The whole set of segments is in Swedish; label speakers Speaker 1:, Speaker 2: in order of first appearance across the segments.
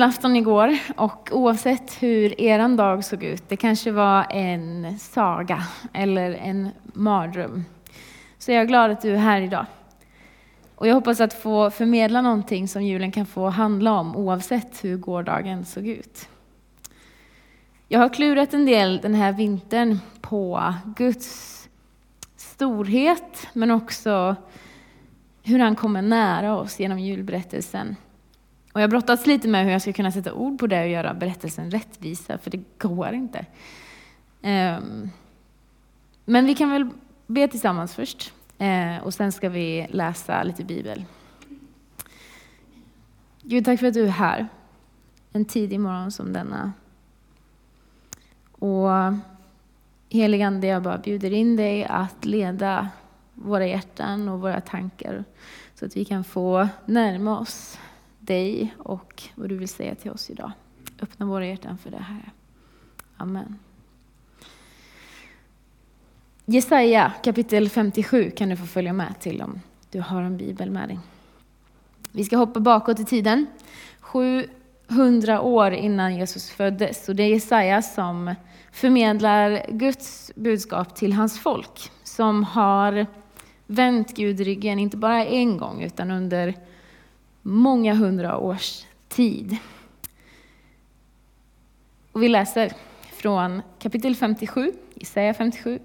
Speaker 1: Julafton igår och oavsett hur eran dag såg ut, det kanske var en saga eller en mardröm, så jag är glad att du är här idag. Och jag hoppas att få förmedla någonting som julen kan få handla om oavsett hur gårdagen såg ut. Jag har klurat en del den här vintern på Guds storhet, men också hur han kommer nära oss genom julberättelsen. Och jag har brottats lite med hur jag ska kunna sätta ord på det och göra berättelsen rättvisa, för det går inte. Ehm, men vi kan väl be tillsammans först, eh, och sen ska vi läsa lite bibel. Gud, tack för att du är här en tidig morgon som denna. Och heligande, jag bara bjuder in dig att leda våra hjärtan och våra tankar så att vi kan få närma oss dig och vad du vill säga till oss idag. Öppna våra hjärtan för det här. Amen. Jesaja kapitel 57 kan du få följa med till om du har en bibel med dig. Vi ska hoppa bakåt i tiden. 700 år innan Jesus föddes. Och det är Jesaja som förmedlar Guds budskap till hans folk. Som har vänt Gud ryggen, inte bara en gång, utan under många hundra års tid. Och vi läser från kapitel 57, Jesaja 57,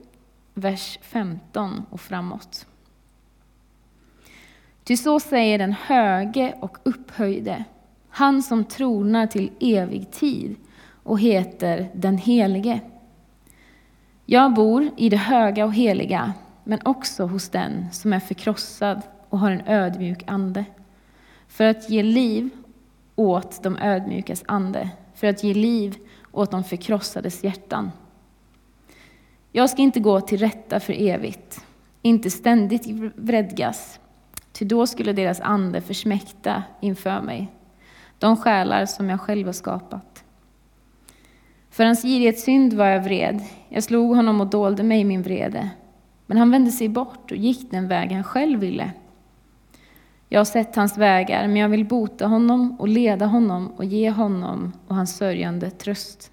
Speaker 1: vers 15 och framåt. Ty så säger den höge och upphöjde, han som tronar till evig tid och heter den Helige. Jag bor i det höga och heliga, men också hos den som är förkrossad och har en ödmjuk ande för att ge liv åt de ödmjukas ande, för att ge liv åt de förkrossades hjärtan. Jag ska inte gå till rätta för evigt, inte ständigt vredgas, ty då skulle deras ande försmäkta inför mig, de själar som jag själv har skapat. För hans girighetssynd var jag vred, jag slog honom och dolde mig i min vrede, men han vände sig bort och gick den väg han själv ville. Jag har sett hans vägar, men jag vill bota honom och leda honom och ge honom och hans sörjande tröst.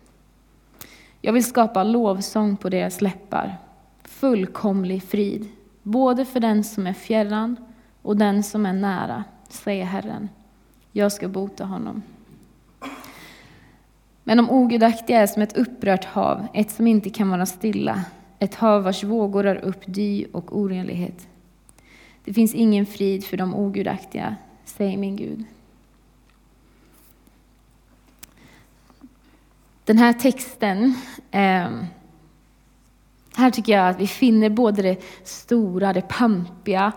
Speaker 1: Jag vill skapa lovsång på deras läppar, fullkomlig frid, både för den som är fjärran och den som är nära, säger Herren. Jag ska bota honom. Men de ogudaktiga är som ett upprört hav, ett som inte kan vara stilla, ett hav vars vågor rör upp dy och orenlighet. Det finns ingen frid för de ogudaktiga, säger min Gud. Den här texten, ehm, här tycker jag att vi finner både det stora, det pampiga,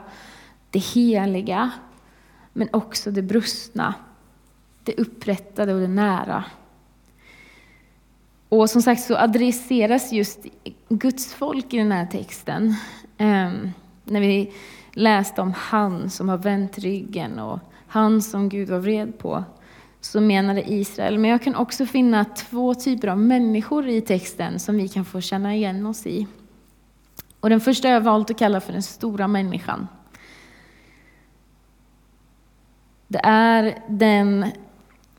Speaker 1: det heliga, men också det brustna, det upprättade och det nära. Och som sagt så adresseras just Guds folk i den här texten. Ehm, när vi läste om han som har vänt ryggen och han som Gud var vred på, så menade Israel. Men jag kan också finna två typer av människor i texten som vi kan få känna igen oss i. Och den första har jag valt att kalla för den stora människan. Det är den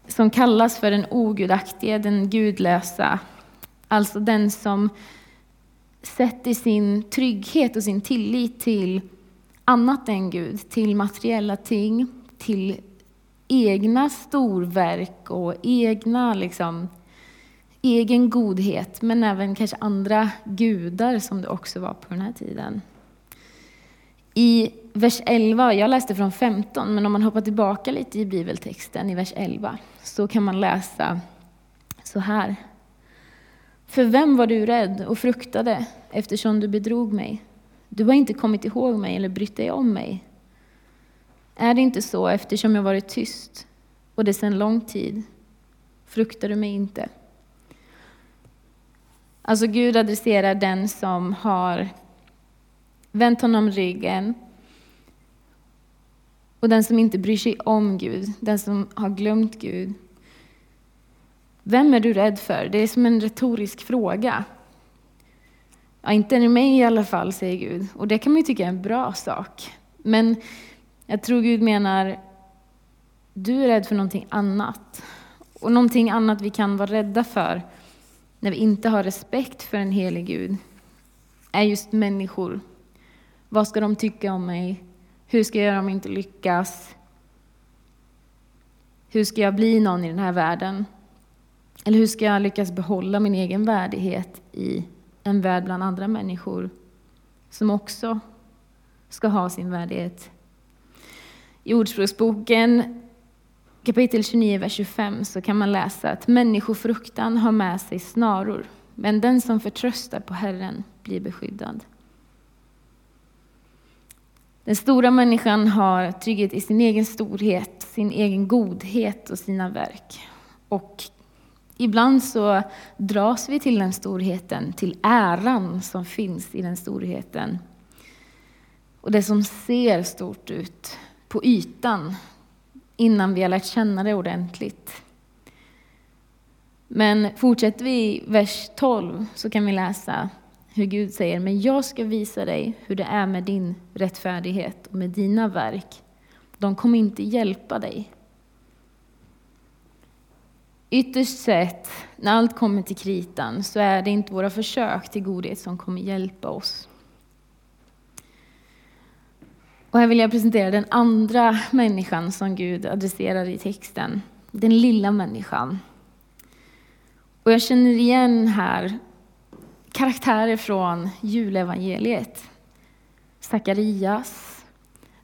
Speaker 1: som kallas för den ogudaktige, den gudlösa. Alltså den som sätter sin trygghet och sin tillit till annat än Gud, till materiella ting, till egna storverk och egna, liksom, egen godhet, men även kanske andra gudar som det också var på den här tiden. I vers 11, jag läste från 15, men om man hoppar tillbaka lite i bibeltexten i vers 11 så kan man läsa så här. För vem var du rädd och fruktade eftersom du bedrog mig? Du har inte kommit ihåg mig eller brytt dig om mig. Är det inte så eftersom jag varit tyst och det sedan lång tid? Fruktar du mig inte? Alltså Gud adresserar den som har vänt honom ryggen och den som inte bryr sig om Gud, den som har glömt Gud. Vem är du rädd för? Det är som en retorisk fråga. Ja, inte är mig i alla fall, säger Gud. Och det kan man ju tycka är en bra sak. Men jag tror Gud menar, du är rädd för någonting annat. Och någonting annat vi kan vara rädda för när vi inte har respekt för en helig Gud är just människor. Vad ska de tycka om mig? Hur ska jag göra om jag inte lyckas? Hur ska jag bli någon i den här världen? Eller hur ska jag lyckas behålla min egen värdighet i en värld bland andra människor som också ska ha sin värdighet? I Ordspråksboken kapitel 29, vers 25 så kan man läsa att människofruktan har med sig snaror, men den som förtröstar på Herren blir beskyddad. Den stora människan har trygghet i sin egen storhet, sin egen godhet och sina verk. Och ibland så dras vi till den storheten, till äran som finns i den storheten. Och det som ser stort ut på ytan, innan vi har lärt känna det ordentligt. Men fortsätter vi i vers 12 så kan vi läsa hur Gud säger, men jag ska visa dig hur det är med din rättfärdighet och med dina verk. De kommer inte hjälpa dig. Ytterst sett, när allt kommer till kritan, så är det inte våra försök till godhet som kommer hjälpa oss. Och här vill jag presentera den andra människan som Gud adresserar i texten. Den lilla människan. Och jag känner igen här karaktärer från julevangeliet. Sakarias,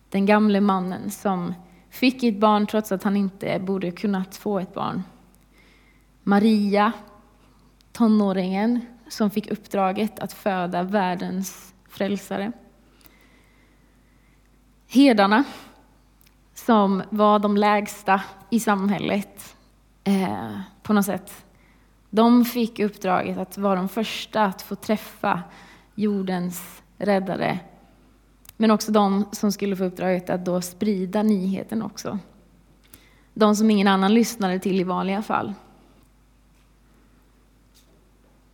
Speaker 1: den gamle mannen som fick ett barn trots att han inte borde kunnat få ett barn. Maria, tonåringen som fick uppdraget att föda världens frälsare. Herdarna, som var de lägsta i samhället eh, på något sätt. De fick uppdraget att vara de första att få träffa jordens räddare. Men också de som skulle få uppdraget att då sprida nyheten också. De som ingen annan lyssnade till i vanliga fall.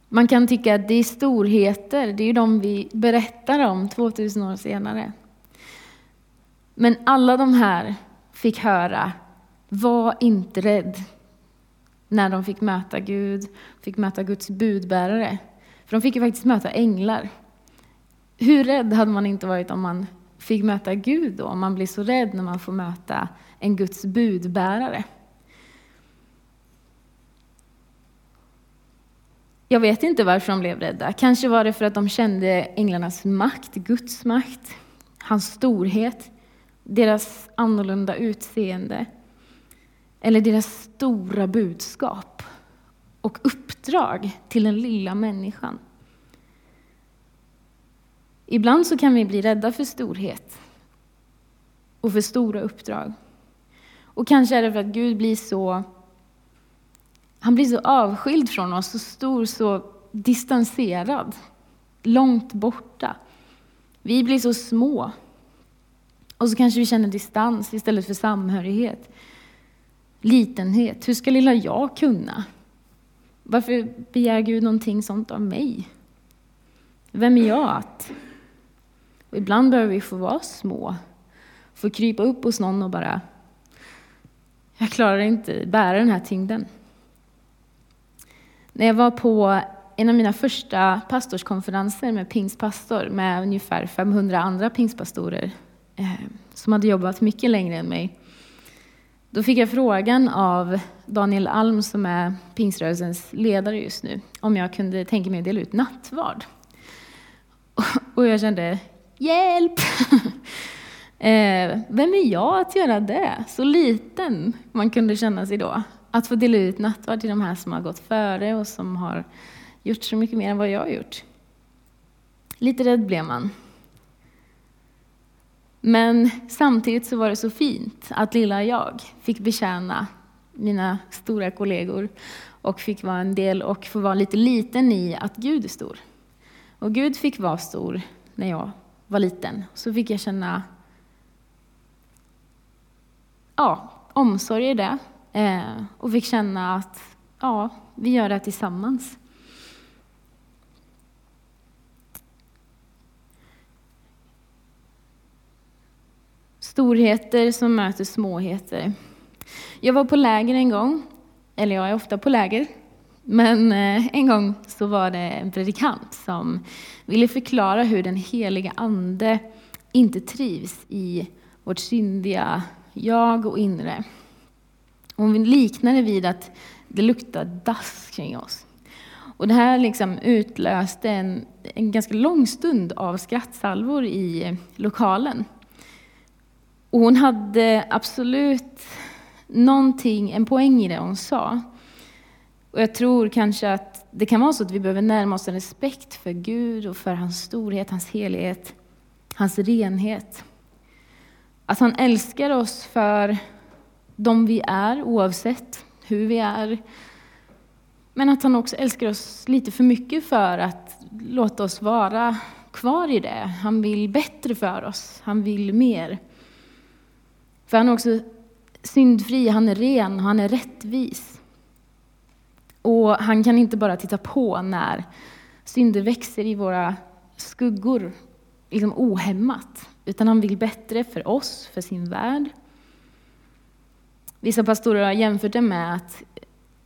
Speaker 1: Man kan tycka att det är storheter, det är ju de vi berättar om 2000 år senare. Men alla de här fick höra, var inte rädd, när de fick möta Gud, fick möta Guds budbärare. För de fick ju faktiskt möta änglar. Hur rädd hade man inte varit om man fick möta Gud då, om man blir så rädd när man får möta en Guds budbärare? Jag vet inte varför de blev rädda. Kanske var det för att de kände änglarnas makt, Guds makt, hans storhet deras annorlunda utseende eller deras stora budskap och uppdrag till den lilla människan. Ibland så kan vi bli rädda för storhet och för stora uppdrag. Och kanske är det för att Gud blir så han blir så avskild från oss, så stor, så distanserad, långt borta. Vi blir så små och så kanske vi känner distans istället för samhörighet. Litenhet. Hur ska lilla jag kunna? Varför begär Gud någonting sånt av mig? Vem är jag att? Och ibland behöver vi få vara små. Få krypa upp hos någon och bara, jag klarar inte bära den här tyngden. När jag var på en av mina första pastorskonferenser med pingstpastor med ungefär 500 andra pingstpastorer eh, som hade jobbat mycket längre än mig. Då fick jag frågan av Daniel Alm, som är pingströrelsens ledare just nu, om jag kunde tänka mig att dela ut nattvard. Och jag kände, hjälp! Eh, Vem är jag att göra det? Så liten man kunde känna sig då. Att få dela ut nattvard till de här som har gått före och som har gjort så mycket mer än vad jag har gjort. Lite rädd blev man. Men samtidigt så var det så fint att lilla jag fick betjäna mina stora kollegor och fick vara en del och få vara lite liten i att Gud är stor. Och Gud fick vara stor när jag var liten. Så fick jag känna ja, omsorg i det eh, och fick känna att ja, vi gör det tillsammans. Storheter som möter småheter. Jag var på läger en gång eller jag är ofta på läger, men eh, en gång så var det en predikant som ville förklara hur den heliga Ande inte trivs i vårt syndiga jag och inre. Hon liknade vid att det luktar dass kring oss. Och det här liksom utlöste en, en ganska lång stund av skrattsalvor i lokalen. Och hon hade absolut någonting, en poäng i det hon sa. Och jag tror kanske att det kan vara så att vi behöver närma oss en respekt för Gud och för hans storhet, hans helighet, hans renhet. Att han älskar oss för de vi är, oavsett hur vi är. Men att han också älskar oss lite för mycket för att låta oss vara kvar i det. Han vill bättre för oss, han vill mer. För han är också syndfri, han är ren, han är rättvis. Och han kan inte bara titta på när synder växer i våra skuggor, liksom ohämmat. Utan han vill bättre för oss, för sin värld. Vissa pastorer har jämfört det med att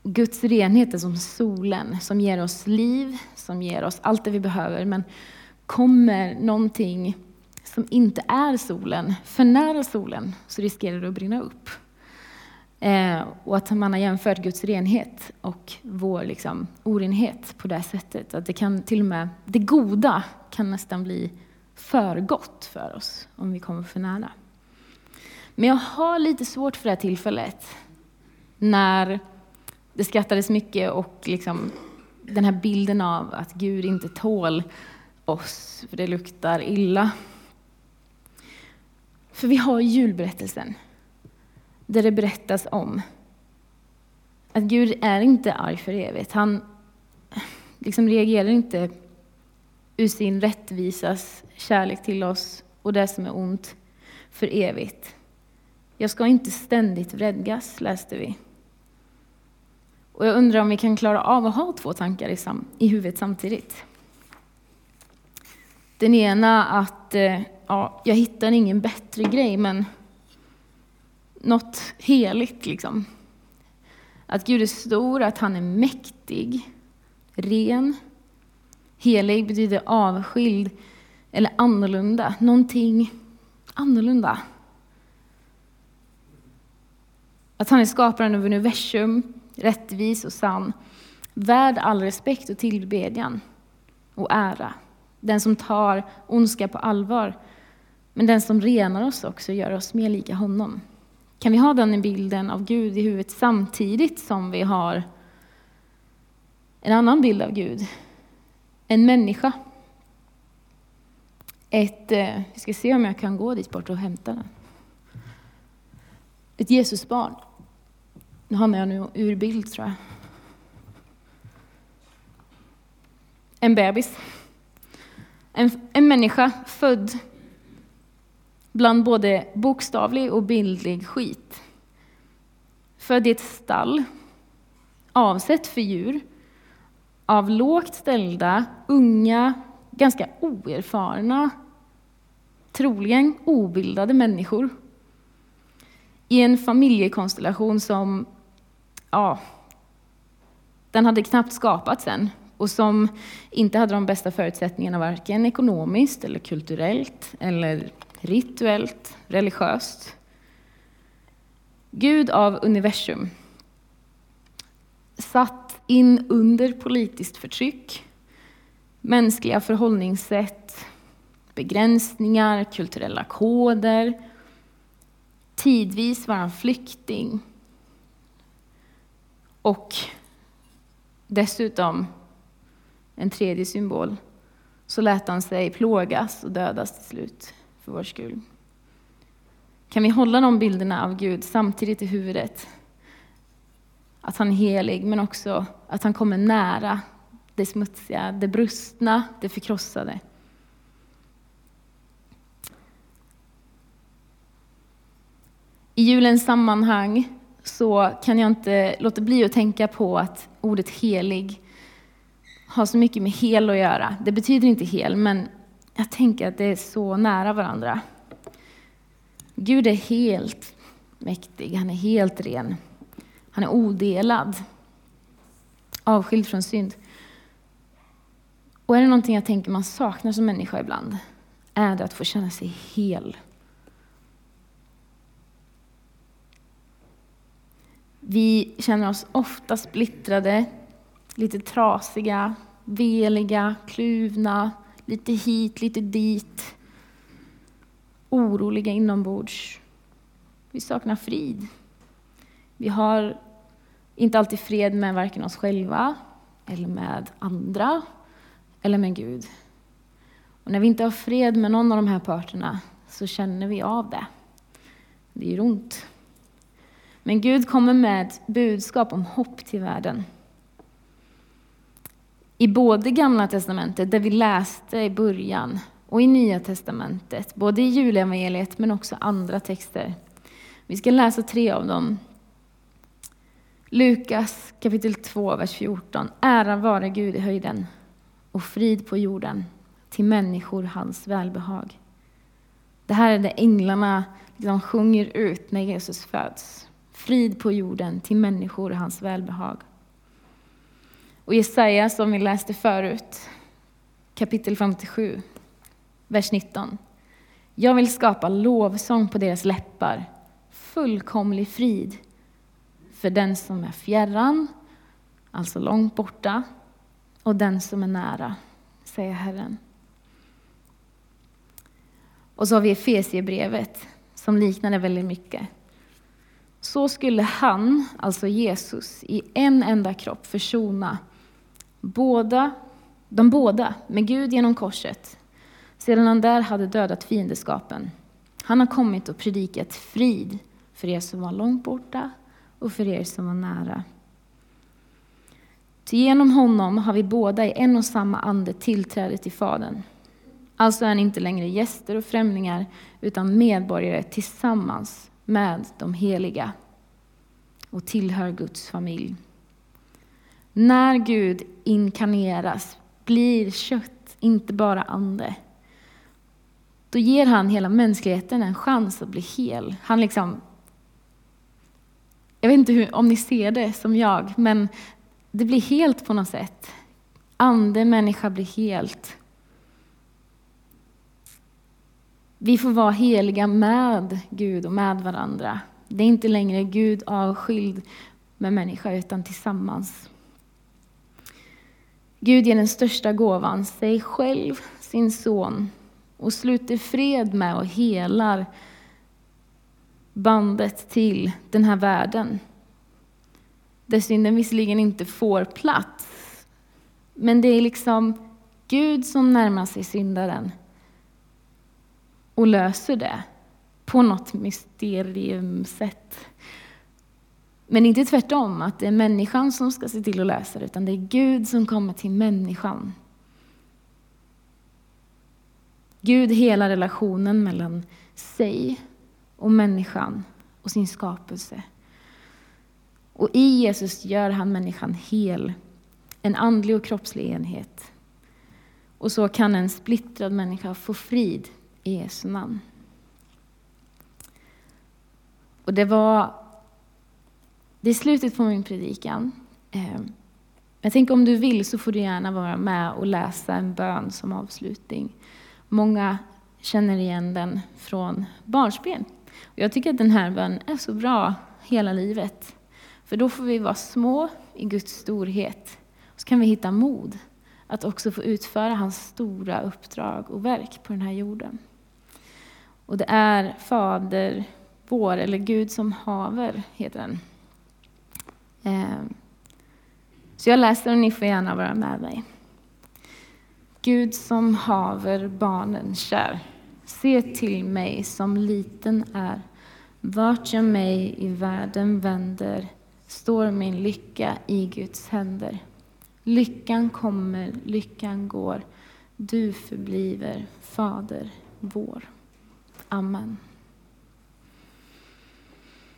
Speaker 1: Guds renhet är som solen som ger oss liv, som ger oss allt det vi behöver. Men kommer någonting som inte är solen för nära solen så riskerar det att brinna upp. Eh, och att man har jämfört Guds renhet och vår liksom, orenhet på det sättet. Att det kan till och med, det goda kan nästan bli för gott för oss om vi kommer för nära. Men jag har lite svårt för det här tillfället när det skrattades mycket och liksom den här bilden av att Gud inte tål oss för det luktar illa. För vi har julberättelsen där det berättas om att Gud är inte arg för evigt. Han liksom reagerar inte ur sin rättvisas kärlek till oss och det som är ont för evigt. Jag ska inte ständigt vredgas, läste vi. Och jag undrar om vi kan klara av att ha två tankar i, sam i huvudet samtidigt. Den ena att eh, ja, jag hittar ingen bättre grej, men något heligt liksom. Att Gud är stor, att han är mäktig, ren. Helig betyder avskild eller annorlunda, någonting annorlunda. Att han är skaparen av universum, rättvis och sann, värd all respekt och tillbedjan och ära. Den som tar ondska på allvar, men den som renar oss också, gör oss mer lika honom. Kan vi ha den bilden av Gud i huvudet samtidigt som vi har en annan bild av Gud? En människa. Ett, eh, vi ska se om jag kan gå dit bort och hämta den. Ett Jesusbarn. Nu hamnar jag nu ur bild tror jag. En bebis. En, en människa född bland både bokstavlig och bildlig skit. Född i ett stall, avsett för djur, av lågt ställda, unga, ganska oerfarna, troligen obildade människor. I en familjekonstellation som, ja, den hade knappt skapats än och som inte hade de bästa förutsättningarna varken ekonomiskt eller kulturellt eller rituellt, religiöst. Gud av universum. Satt in under politiskt förtryck, mänskliga förhållningssätt, begränsningar, kulturella koder. Tidvis var han flykting. Och dessutom, en tredje symbol, så lät han sig plågas och dödas till slut för vår skull. Kan vi hålla de bilderna av Gud samtidigt i huvudet? Att han är helig, men också att han kommer nära det smutsiga, det brustna, det förkrossade. I julens sammanhang så kan jag inte låta bli att tänka på att ordet helig har så mycket med hel att göra. Det betyder inte hel, men jag tänker att det är så nära varandra. Gud är helt mäktig, han är helt ren. Han är odelad, avskild från synd. Och är det någonting jag tänker man saknar som människa ibland, är det att få känna sig hel. Vi känner oss ofta splittrade, lite trasiga, veliga, kluvna, lite hit, lite dit. Oroliga inombords. Vi saknar frid. Vi har inte alltid fred med varken oss själva, eller med andra, eller med Gud. Och när vi inte har fred med någon av de här parterna så känner vi av det. Det gör ont. Men Gud kommer med ett budskap om hopp till världen. I både Gamla Testamentet, där vi läste i början, och i Nya Testamentet, både i julevangeliet men också andra texter. Vi ska läsa tre av dem. Lukas kapitel 2, vers 14. Ära vare Gud i höjden och frid på jorden till människor hans välbehag. Det här är det änglarna liksom sjunger ut när Jesus föds. Frid på jorden till människor hans välbehag. Och Jesaja, som vi läste förut, kapitel 57, vers 19. Jag vill skapa lovsång på deras läppar, fullkomlig frid för den som är fjärran, alltså långt borta, och den som är nära, säger Herren. Och så har vi Efesiebrevet som liknar det väldigt mycket. Så skulle han, alltså Jesus, i en enda kropp försona båda, de båda med Gud genom korset, sedan han där hade dödat fiendeskapen. Han har kommit och predikat frid för er som var långt borta och för er som var nära. Ty genom honom har vi båda i en och samma ande tillträde till Fadern. Alltså är ni inte längre gäster och främlingar, utan medborgare tillsammans med de heliga och tillhör Guds familj. När Gud inkarneras, blir kött, inte bara ande, då ger han hela mänskligheten en chans att bli hel. Han liksom jag vet inte hur, om ni ser det som jag, men det blir helt på något sätt. Ande, människa blir helt. Vi får vara heliga med Gud och med varandra. Det är inte längre Gud avskild med människa, utan tillsammans. Gud ger den största gåvan, sig själv, sin son, och sluter fred med och helar bandet till den här världen. Där synden visserligen inte får plats, men det är liksom Gud som närmar sig syndaren och löser det på något mysteriumsätt. Men inte tvärtom, att det är människan som ska se till att lösa det, utan det är Gud som kommer till människan. Gud hela relationen mellan sig och människan och sin skapelse. Och i Jesus gör han människan hel, en andlig och kroppslig enhet. Och så kan en splittrad människa få frid i Jesu namn. Och det var det är slutet på min predikan. Eh, jag tänker om du vill så får du gärna vara med och läsa en bön som avslutning. Många känner igen den från barnsben. Jag tycker att den här bönen är så bra hela livet. För då får vi vara små i Guds storhet. Och så kan vi hitta mod att också få utföra hans stora uppdrag och verk på den här jorden. Och det är Fader vår, eller Gud som haver, heter den. Ehm. Så jag läser och ni får gärna vara med mig. Gud som haver barnen kär, se till mig som liten är. Vart jag mig i världen vänder står min lycka i Guds händer. Lyckan kommer, lyckan går, du förbliver Fader vår. Amen.